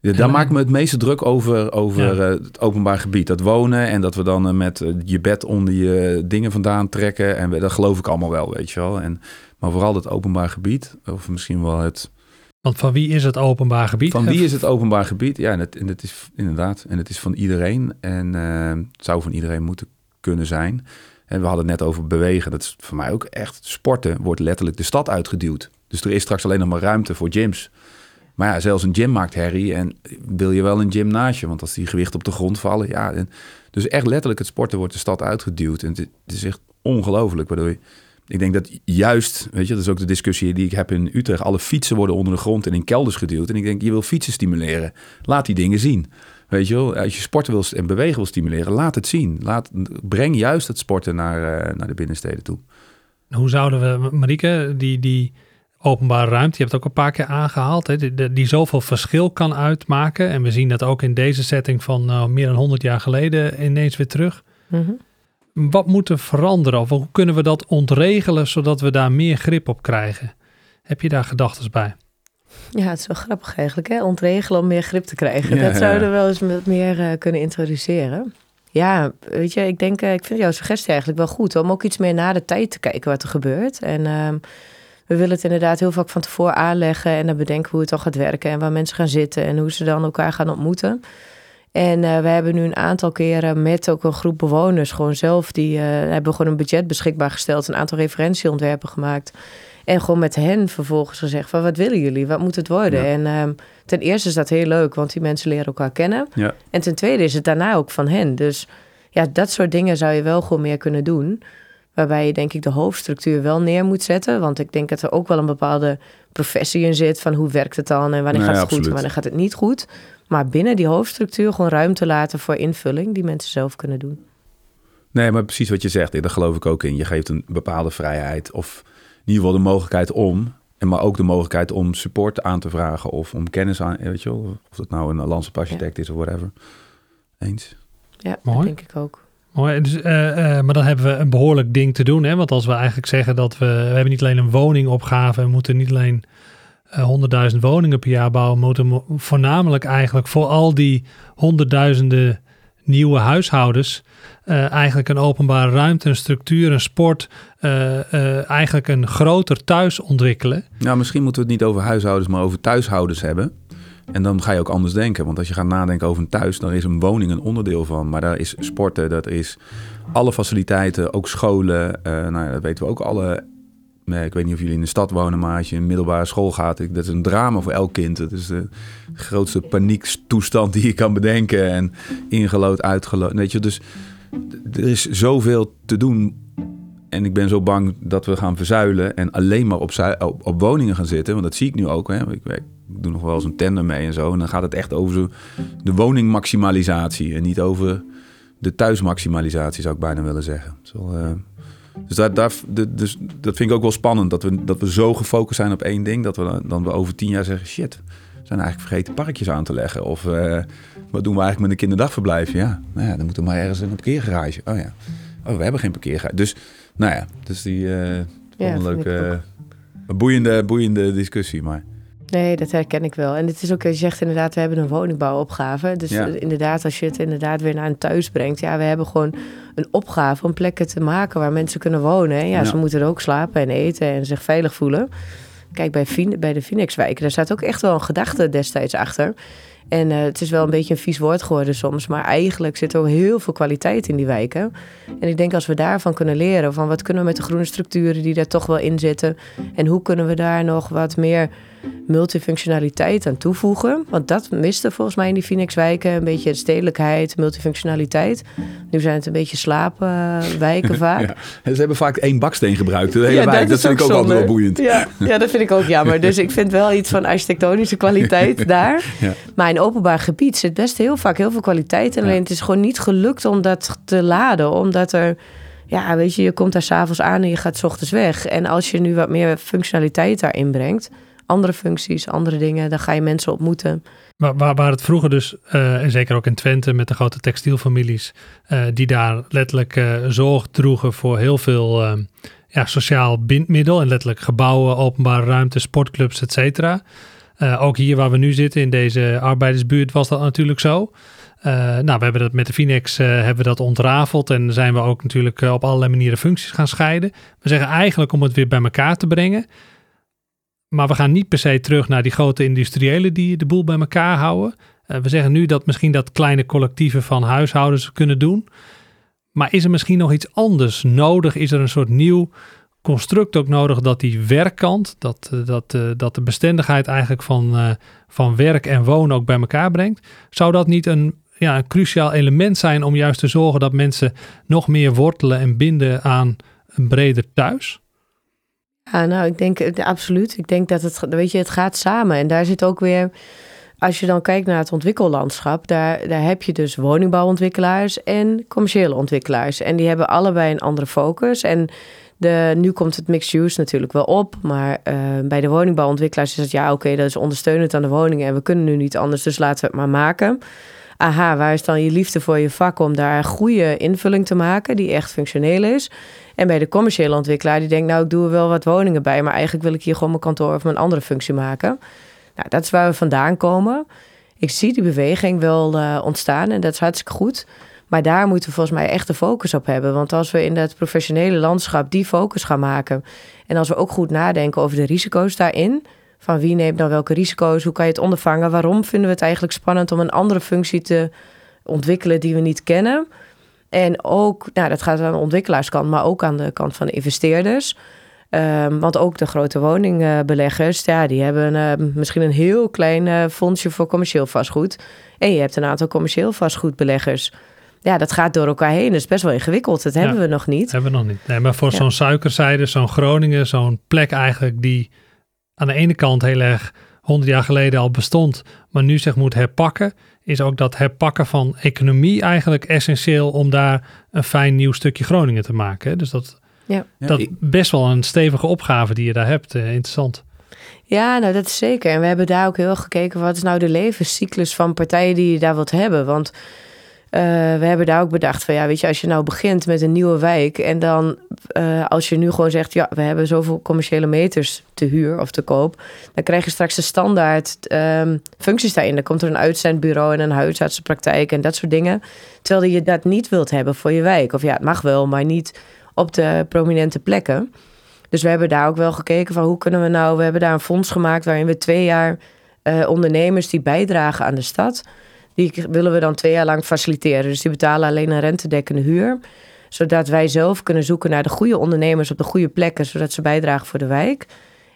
ja, daar maak ik me het meeste druk over, over ja. het openbaar gebied. Dat wonen en dat we dan met je bed onder je dingen vandaan trekken. En dat geloof ik allemaal wel, weet je wel. En, maar vooral het openbaar gebied, of misschien wel het want van wie is het openbaar gebied? Van wie is het openbaar gebied? Ja, en het, en het is inderdaad, en het is van iedereen. En uh, het zou van iedereen moeten kunnen zijn. En we hadden het net over bewegen. Dat is voor mij ook echt sporten wordt letterlijk de stad uitgeduwd. Dus er is straks alleen nog maar ruimte voor gyms. Maar ja, zelfs een gym maakt herrie. En wil je wel een gym naast je? Want als die gewichten op de grond vallen, ja. Dus echt letterlijk het sporten wordt de stad uitgeduwd. En het, het is echt ongelooflijk. Waardoor je ik denk dat juist, weet je, dat is ook de discussie die ik heb in Utrecht. Alle fietsen worden onder de grond en in kelders geduwd. En ik denk, je wil fietsen stimuleren. Laat die dingen zien. Weet je wel, als je sporten wil en bewegen wil stimuleren, laat het zien. Laat, breng juist het sporten naar, uh, naar de binnensteden toe. Hoe zouden we, Marieke, die, die openbare ruimte, je hebt het ook een paar keer aangehaald, hè, die, die zoveel verschil kan uitmaken. En we zien dat ook in deze setting van nou, meer dan 100 jaar geleden ineens weer terug. Mm -hmm. Wat moet er veranderen of hoe kunnen we dat ontregelen zodat we daar meer grip op krijgen? Heb je daar gedachten bij? Ja, het is wel grappig eigenlijk, hè? Ontregelen om meer grip te krijgen. Ja. Dat zouden we wel eens wat meer uh, kunnen introduceren. Ja, weet je, ik denk, uh, ik vind jouw suggestie eigenlijk wel goed om ook iets meer na de tijd te kijken wat er gebeurt. En uh, we willen het inderdaad heel vaak van tevoren aanleggen en dan bedenken hoe het al gaat werken en waar mensen gaan zitten en hoe ze dan elkaar gaan ontmoeten. En uh, we hebben nu een aantal keren met ook een groep bewoners gewoon zelf, die uh, hebben gewoon een budget beschikbaar gesteld, een aantal referentieontwerpen gemaakt. En gewoon met hen vervolgens gezegd van wat willen jullie, wat moet het worden? Ja. En um, ten eerste is dat heel leuk, want die mensen leren elkaar kennen. Ja. En ten tweede is het daarna ook van hen. Dus ja, dat soort dingen zou je wel gewoon meer kunnen doen. Waarbij je denk ik de hoofdstructuur wel neer moet zetten. Want ik denk dat er ook wel een bepaalde professie in zit. Van hoe werkt het dan en wanneer Nee, gaat het absoluut. goed en wanneer gaat het niet goed. Maar binnen die hoofdstructuur gewoon ruimte laten voor invulling die mensen zelf kunnen doen. Nee, maar precies wat je zegt, daar geloof ik ook in. Je geeft een bepaalde vrijheid of ieder geval de mogelijkheid om. En maar ook de mogelijkheid om support aan te vragen of om kennis aan, weet je wel. Of dat nou een landschap-architect is of whatever. Eens. Ja, Mooi. dat denk ik ook. Mooi, dus, eh, eh, maar dan hebben we een behoorlijk ding te doen. Hè? Want als we eigenlijk zeggen dat we... We hebben niet alleen een woningopgave. We moeten niet alleen eh, honderdduizend woningen per jaar bouwen. We moeten mo- voornamelijk eigenlijk voor al die honderdduizenden nieuwe huishoudens... eh, eigenlijk een openbare ruimte, een structuur, een sport... eh, eh, eigenlijk een groter thuis ontwikkelen. Nou, misschien moeten we het niet over huishoudens, maar over thuishoudens hebben. En dan ga je ook anders denken. Want als je gaat nadenken over een thuis, dan is een woning een onderdeel van. Maar daar is sporten, dat is alle faciliteiten, ook scholen. nou, dat weten we ook alle. Ik weet niet of jullie in de stad wonen, maar als je in middelbare school gaat, dat is een drama voor elk kind. Dat is de grootste paniektoestand die je kan bedenken. En ingelood, uitgelood. Weet je, dus er is zoveel te doen en ik ben zo bang dat we gaan verzuilen en alleen maar op, op, woningen gaan zitten. Want dat zie ik nu ook. Hè. Ik, ik doe nog wel eens een tender mee en zo. En dan gaat het echt over de woningmaximalisatie. En niet over de thuismaximalisatie, zou ik bijna willen zeggen. Zo, eh, dus, dus dat vind ik ook wel spannend. Dat we, dat we zo gefocust zijn op één ding. Dat we dan- dan we over tien jaar zeggen... shit, we zijn eigenlijk vergeten parkjes aan te leggen. Of eh, wat doen we eigenlijk met een kinderdagverblijf? Ja, nou ja, dan moeten we maar ergens in een parkeergarage. Oh ja, oh, we hebben geen parkeergarage. Dus nou ja, dus die Ja, wel een leuke, een boeiende, boeiende discussie. Maar Nee, dat herken ik wel. En het is ook, je zegt inderdaad, we hebben een woningbouwopgave. Dus Ja. eh, inderdaad, als je het inderdaad weer naar een thuis brengt. Ja, we hebben gewoon een opgave om plekken te maken waar mensen kunnen wonen. En ja, Ja. ze moeten er ook slapen en eten en zich veilig voelen. Kijk, bij, bij de Phoenixwijken, daar staat ook echt wel een gedachte destijds achter. En eh, het is wel een beetje een vies woord geworden soms. Maar eigenlijk zit er ook heel veel kwaliteit in die wijken. En ik denk als we daarvan kunnen leren... van wat kunnen we met de groene structuren die daar toch wel in zitten... en hoe kunnen we daar nog wat meer multifunctionaliteit aan toevoegen. Want dat miste volgens mij in die Phoenixwijken. Een beetje stedelijkheid, multifunctionaliteit. Nu zijn het een beetje slaapwijken vaak. ja. Ze hebben vaak één baksteen gebruikt. De hele Ja, wijk. Dat, vind ik ook altijd zonde. wel boeiend. Ja, ja, dat vind ik ook jammer. Dus ik vind wel iets van architectonische kwaliteit daar. Ja. Maar in openbaar gebied zit best heel vaak heel veel kwaliteit. Ja. Alleen het is gewoon niet gelukt om dat te laden. Omdat er, ja, weet je, je komt daar s'avonds aan en je gaat 's ochtends weg. En als je nu wat meer functionaliteit daarin brengt, andere functies, andere dingen, dan ga je mensen ontmoeten. Waar, waar, waar het vroeger dus, eh, en zeker ook in Twente met de grote textielfamilies, eh, die daar letterlijk eh, zorg droegen voor heel veel ja, sociaal bindmiddel en letterlijk gebouwen, openbare ruimte, sportclubs, et cetera. Eh, ook hier waar we nu zitten in deze arbeidersbuurt was dat natuurlijk zo. Eh, nou, we hebben dat met de Finex eh, hebben we dat ontrafeld en zijn we ook natuurlijk op allerlei manieren functies gaan scheiden. We zeggen eigenlijk om het weer bij elkaar te brengen. Maar we gaan niet per se terug naar die grote industriëlen die de boel bij elkaar houden. We zeggen nu dat misschien dat kleine collectieven van huishoudens kunnen doen. Maar is er misschien nog iets anders nodig? Is er een soort nieuw construct ook nodig dat die werkkant, dat, eh, dat, eh, dat de bestendigheid eigenlijk van, eh, van werk en wonen ook bij elkaar brengt? Zou dat niet een, ja, cruciaal element zijn om juist te zorgen dat mensen nog meer wortelen en binden aan een breder thuis? Ja, nou, ik denk absoluut. Ik denk dat het, weet je, het gaat samen. En daar zit ook weer, als je dan kijkt naar het ontwikkellandschap, daar, daar heb je dus woningbouwontwikkelaars en commerciële ontwikkelaars. En die hebben allebei een andere focus. En de, nu komt het mixed use natuurlijk wel op, maar eh, bij de woningbouwontwikkelaars is het ja, oké, dat is ondersteunend aan de woningen en we kunnen nu niet anders, dus laten we het maar maken. Aha, waar is dan je liefde voor je vak om daar een goede invulling te maken die echt functioneel is? En bij de commerciële ontwikkelaar die denkt, nou, ik doe er wel wat woningen bij, maar eigenlijk wil ik hier gewoon mijn kantoor of mijn andere functie maken. Nou, dat is waar we vandaan komen. Ik zie die beweging wel eh, ontstaan en dat is hartstikke goed. Maar daar moeten we volgens mij echt de focus op hebben. Want als we in dat professionele landschap die focus gaan maken. En als we ook goed nadenken over de risico's daarin. Van wie neemt nou welke risico's? Hoe kan je het ondervangen? Waarom vinden we het eigenlijk spannend om een andere functie te ontwikkelen die we niet kennen? En ook, nou, dat gaat aan de ontwikkelaarskant, maar ook aan de kant van de investeerders. Um, want ook de grote woningbeleggers, ja, die hebben uh, misschien een heel klein uh, fondsje voor commercieel vastgoed. En je hebt een aantal commercieel vastgoedbeleggers. Ja, dat gaat door elkaar heen. Dat is best wel ingewikkeld. Dat hebben Ja. we nog niet. Dat hebben we nog niet. Nee, maar voor Ja. zo'n suikerzijde, zo'n Groningen, zo'n plek eigenlijk die aan de ene kant heel erg 100 jaar geleden al bestond, maar nu zich moet herpakken, is ook dat herpakken van economie eigenlijk essentieel om daar een fijn nieuw stukje Groningen te maken. Dus dat, Ja, dat ik- best wel een stevige opgave die je daar hebt. Eh, interessant. Ja, nou dat is zeker. En we hebben daar ook heel erg gekeken, wat is nou de levenscyclus van partijen die je daar wilt hebben? Want eh, we hebben daar ook bedacht van, ja, weet je, als je nou begint met een nieuwe wijk en dan eh, als je nu gewoon zegt, ja, we hebben zoveel commerciële meters te huur of te koop, dan krijg je straks de standaard ehm, functies daarin. Dan komt er een uitzendbureau en een huisartsenpraktijk en dat soort dingen. Terwijl je dat niet wilt hebben voor je wijk. Of ja, het mag wel, maar niet op de prominente plekken. Dus we hebben daar ook wel gekeken van hoe kunnen we nou... We hebben daar een fonds gemaakt waarin we twee jaar eh, ondernemers die bijdragen aan de stad... die willen we dan twee jaar lang faciliteren. Dus die betalen alleen een rentedekkende huur. Zodat wij zelf kunnen zoeken naar de goede ondernemers op de goede plekken... zodat ze bijdragen voor de wijk.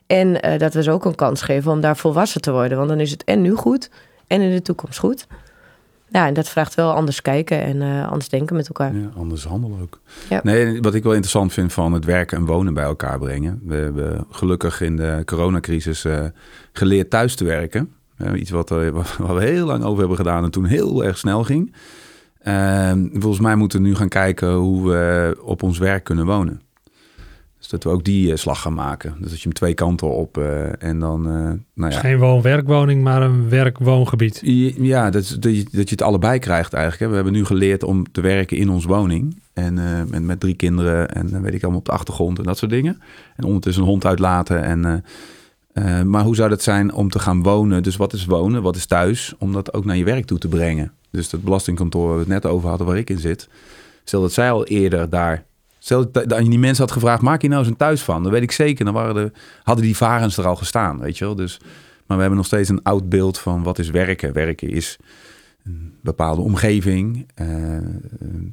En eh, dat we ze ook een kans geven om daar volwassen te worden. Want dan is het en nu goed en in de toekomst goed. Ja, en dat vraagt wel anders kijken en eh, anders denken met elkaar. Ja, anders handelen ook. Ja. Nee, wat ik wel interessant vind van het werken en wonen bij elkaar brengen. We hebben gelukkig in de coronacrisis eh, geleerd thuis te werken. Eh, iets wat, eh, waar we heel lang over hebben gedaan en toen heel erg snel ging. Ehm, volgens mij moeten we nu gaan kijken hoe we op ons werk kunnen wonen. Dus dat we ook die eh, slag gaan maken. Dus dat je hem twee kanten op en dan, nou Dus ja. geen woon-werkwoning, maar een werk-woongebied. Ja, dat, dat, je, dat je het allebei krijgt eigenlijk. Hè. We hebben nu geleerd om te werken in ons woning. En met, met drie kinderen en weet ik allemaal op de achtergrond en dat soort dingen. En ondertussen een hond uitlaten. En, eh, maar hoe zou dat zijn om te gaan wonen? Dus wat is wonen, wat is thuis? Om dat ook naar je werk toe te brengen. Dus dat belastingkantoor waar we het net over hadden, waar ik in zit. Stel dat zij al eerder daar... Stel dat je die mensen had gevraagd, maak je nou eens een thuis van? Dan weet ik zeker, dan waren de, hadden die varens er al gestaan, weet je wel. Dus, maar we hebben nog steeds een oud beeld van wat is werken. Werken is een bepaalde omgeving. eh,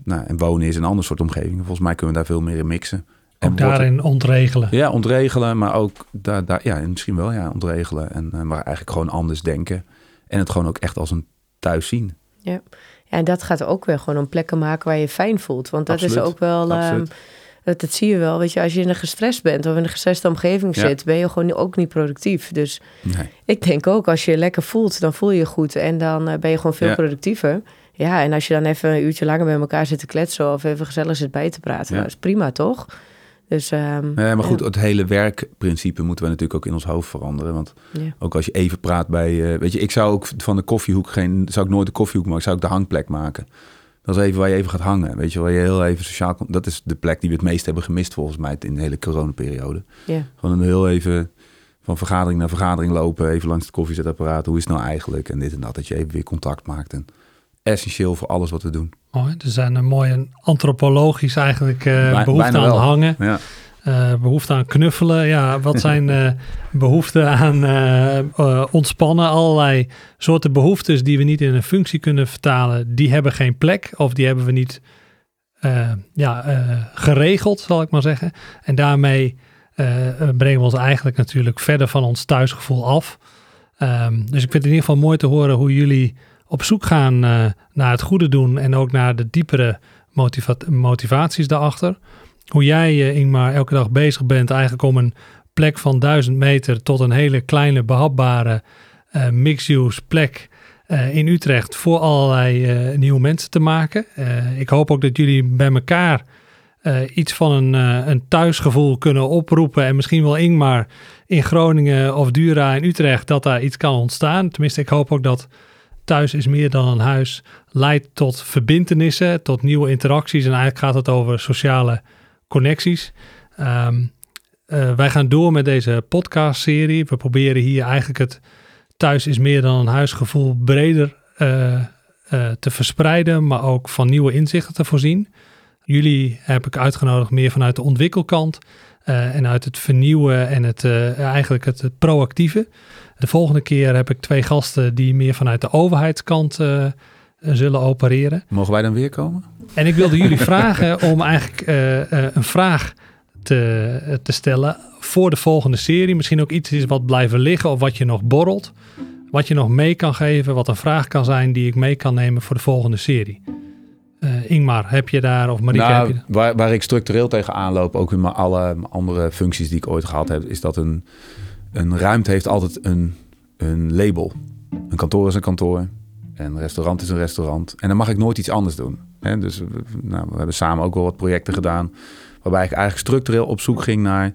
nou, en wonen is een ander soort omgeving. Volgens mij kunnen we daar veel meer in mixen. En Ook daarin ontregelen. Ja, ontregelen, maar ook daar, daar, ja, misschien wel ja, ontregelen. En, eh, maar eigenlijk gewoon anders denken. En het gewoon ook echt als een thuis zien. Ja, en dat gaat ook weer gewoon om plekken maken waar je je fijn voelt. Want dat is ook wel, ehm, dat, dat zie je wel. Weet je, als je in een gestrest bent of in een gestreste omgeving Ja. zit, ben je gewoon ook niet productief. Dus Nee. ik denk ook, als je je lekker voelt, dan voel je je goed. En dan eh, ben je gewoon veel Ja. productiever. Ja, en als je dan even een uurtje langer met elkaar zit te kletsen of even gezellig zit bij te praten, Ja. nou, is prima toch? Dus, ehm, Nee, maar goed, ja. het hele werkprincipe moeten we natuurlijk ook in ons hoofd veranderen. Want Ja. ook als je even praat bij... eh, weet je, ik zou ook van de koffiehoek geen... Zou ik nooit de koffiehoek maken, zou ik de hangplek maken. Dat is even waar je even gaat hangen. Weet je, waar je heel even sociaal... komt. Dat is de plek die we het meest hebben gemist volgens mij in de hele coronaperiode. Ja. Gewoon een heel even van vergadering naar vergadering lopen. Even langs het koffiezetapparaat. Hoe is het nou eigenlijk? En dit en dat. Dat je even weer contact maakt. En essentieel voor alles wat we doen. Mooi. Er zijn een mooie antropologisch eigenlijk eh, Bij- behoefte aan wel. hangen. Ja. Eh, behoefte aan knuffelen. Ja, wat zijn eh behoeften aan ontspannen? Allerlei soorten behoeftes die we niet in een functie kunnen vertalen. Die hebben geen plek of die hebben we niet ja, geregeld, zal ik maar zeggen. En daarmee brengen we ons eigenlijk natuurlijk verder van ons thuisgevoel af. Ehm, dus ik vind het in ieder geval mooi te horen hoe jullie op zoek gaan eh, naar het goede doen en ook naar de diepere motiva- motivaties daarachter. Hoe jij, eh, Ingmar, elke dag bezig bent eigenlijk om een plek van duizend meter tot een hele kleine behapbare eh mixed-use plek in Utrecht voor allerlei nieuwe mensen te maken. Ik hoop ook dat jullie bij elkaar iets van een, een thuisgevoel kunnen oproepen. En misschien wel Ingmar in Groningen of Dura in Utrecht, dat daar iets kan ontstaan. Tenminste, ik hoop ook dat thuis is meer dan een huis leidt tot verbindenissen, tot nieuwe interacties. En eigenlijk gaat het over sociale connecties. Ehm, eh, wij gaan door met deze podcastserie. We proberen hier eigenlijk het thuis is meer dan een huisgevoel breder eh, eh, te verspreiden, maar ook van nieuwe inzichten te voorzien. Jullie heb ik uitgenodigd meer vanuit de ontwikkelkant en uit het vernieuwen en het, eigenlijk het proactieve. De volgende keer heb ik twee gasten die meer vanuit de overheidskant eh, zullen opereren. Mogen wij dan weer komen? En ik wilde jullie vragen om eigenlijk eh, eh, een vraag te, te stellen voor de volgende serie. Misschien ook iets is wat blijven liggen of wat je nog borrelt. Wat je nog mee kan geven, wat een vraag kan zijn die ik mee kan nemen voor de volgende serie. Uh, Ingmar, heb je daar, of Marieke, nou, heb je waar, waar ik structureel tegenaan loop, ook in mijn alle andere functies die ik ooit gehad heb, is dat een, een ruimte heeft altijd een, een label. Een kantoor is een kantoor, een restaurant is een restaurant. En dan mag ik nooit iets anders doen. Hè? Dus nou, we hebben samen ook wel wat projecten gedaan, waarbij ik eigenlijk structureel op zoek ging naar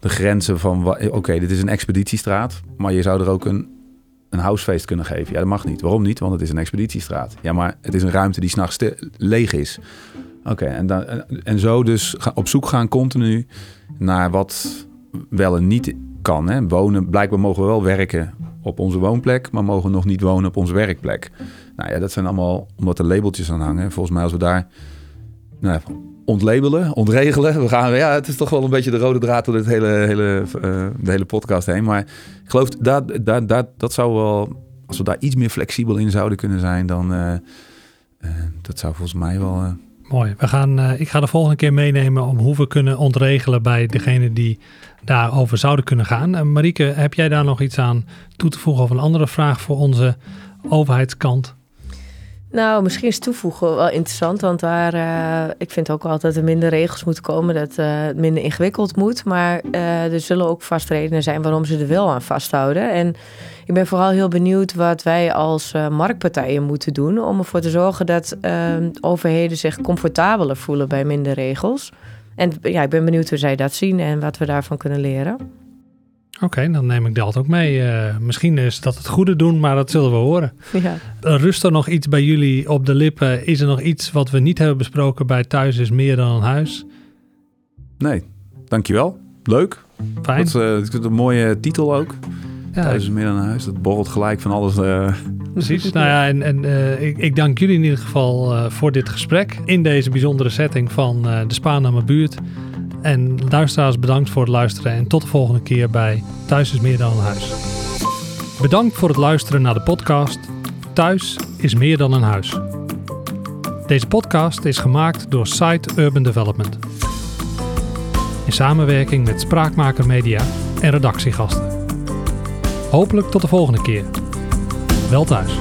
de grenzen van, oké, dit is een expeditiestraat, maar je zou er ook een een housefeest kunnen geven. Ja, dat mag niet. Waarom niet? Want het is een expeditiestraat. Ja, maar het is een ruimte die s'nachts leeg is. Oké, en, dan, en zo dus op zoek gaan continu naar wat wel en niet kan. Hè. Wonen, blijkbaar mogen we wel werken op onze woonplek, maar mogen nog niet wonen op onze werkplek. Nou ja, dat zijn allemaal omdat er labeltjes aan hangen. Volgens mij als we daar nou, ontlabelen, ontregelen. We gaan, ja, het is toch wel een beetje de rode draad door dit hele, hele, uh, de hele podcast heen. Maar ik geloof dat, dat, dat, dat zou wel, als we daar iets meer flexibel in zouden kunnen zijn, dan uh, uh, dat zou volgens mij wel. Mooi. We gaan, ik ga de volgende keer meenemen om hoe we kunnen ontregelen bij degene die daarover zouden kunnen gaan. En Marieke, heb jij daar nog iets aan toe te voegen of een andere vraag voor onze overheidskant? Nou, misschien is toevoegen wel interessant, want daar, uh, ik vind ook altijd dat er minder regels moeten komen, dat uh, het minder ingewikkeld moet. Maar er zullen ook vast redenen zijn waarom ze er wel aan vasthouden. En ik ben vooral heel benieuwd wat wij als marktpartijen moeten doen om ervoor te zorgen dat overheden zich comfortabeler voelen bij minder regels. En ja, ik ben benieuwd hoe zij dat zien en wat we daarvan kunnen leren. Oké, dan neem ik dat ook mee. Uh, misschien is dat het goede doen, maar dat zullen we horen. Ja. Rust er nog iets bij jullie op de lippen? Is er nog iets wat we niet hebben besproken bij Thuis is meer dan een huis? Nee, dankjewel. Leuk. Fijn. Dat, uh, is een mooie titel ook. Ja. Thuis is meer dan een huis. Dat borrelt gelijk van alles. Uh... Precies. nou ja, en, en ik, ik, dank jullie in ieder geval voor dit gesprek. In deze bijzondere setting van de Spaaname buurt. En luisteraars, bedankt voor het luisteren en tot de volgende keer bij Thuis is meer dan een huis. Bedankt voor het luisteren naar de podcast Thuis is meer dan een huis. Deze podcast is gemaakt door Site Urban Development. In samenwerking met Spraakmaker Media en redactiegasten. Hopelijk tot de volgende keer. Wel thuis.